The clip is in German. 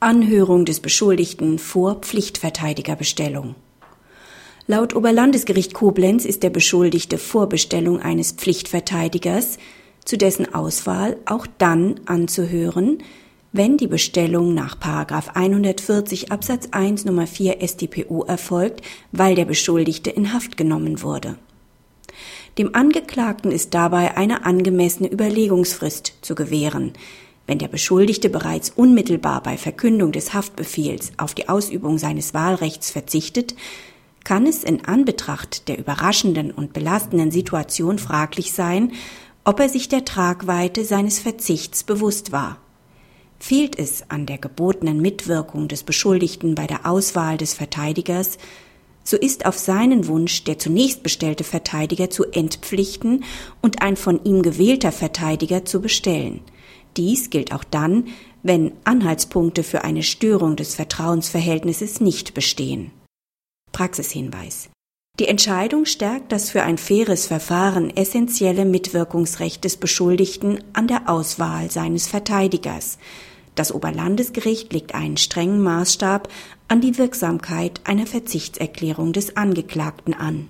Anhörung des Beschuldigten vor Pflichtverteidigerbestellung. Laut Oberlandesgericht Koblenz ist der Beschuldigte vor Bestellung eines Pflichtverteidigers zu dessen Auswahl auch dann anzuhören, wenn die Bestellung nach 140 Absatz 1 Nummer 4 StPO erfolgt, weil der Beschuldigte in Haft genommen wurde. Dem Angeklagten ist dabei eine angemessene Überlegungsfrist zu gewähren. Wenn der Beschuldigte bereits unmittelbar bei Verkündung des Haftbefehls auf die Ausübung seines Wahlrechts verzichtet, kann es in Anbetracht der überraschenden und belastenden Situation fraglich sein, ob er sich der Tragweite seines Verzichts bewusst war. Fehlt es an der gebotenen Mitwirkung des Beschuldigten bei der Auswahl des Verteidigers, so ist auf seinen Wunsch der zunächst bestellte Verteidiger zu entpflichten und ein von ihm gewählter Verteidiger zu bestellen. Dies gilt auch dann, wenn Anhaltspunkte für eine Störung des Vertrauensverhältnisses nicht bestehen. Praxishinweis. Die Entscheidung stärkt das für ein faires Verfahren essentielle Mitwirkungsrecht des Beschuldigten an der Auswahl seines Verteidigers. Das Oberlandesgericht legt einen strengen Maßstab an die Wirksamkeit einer Verzichtserklärung des Angeklagten an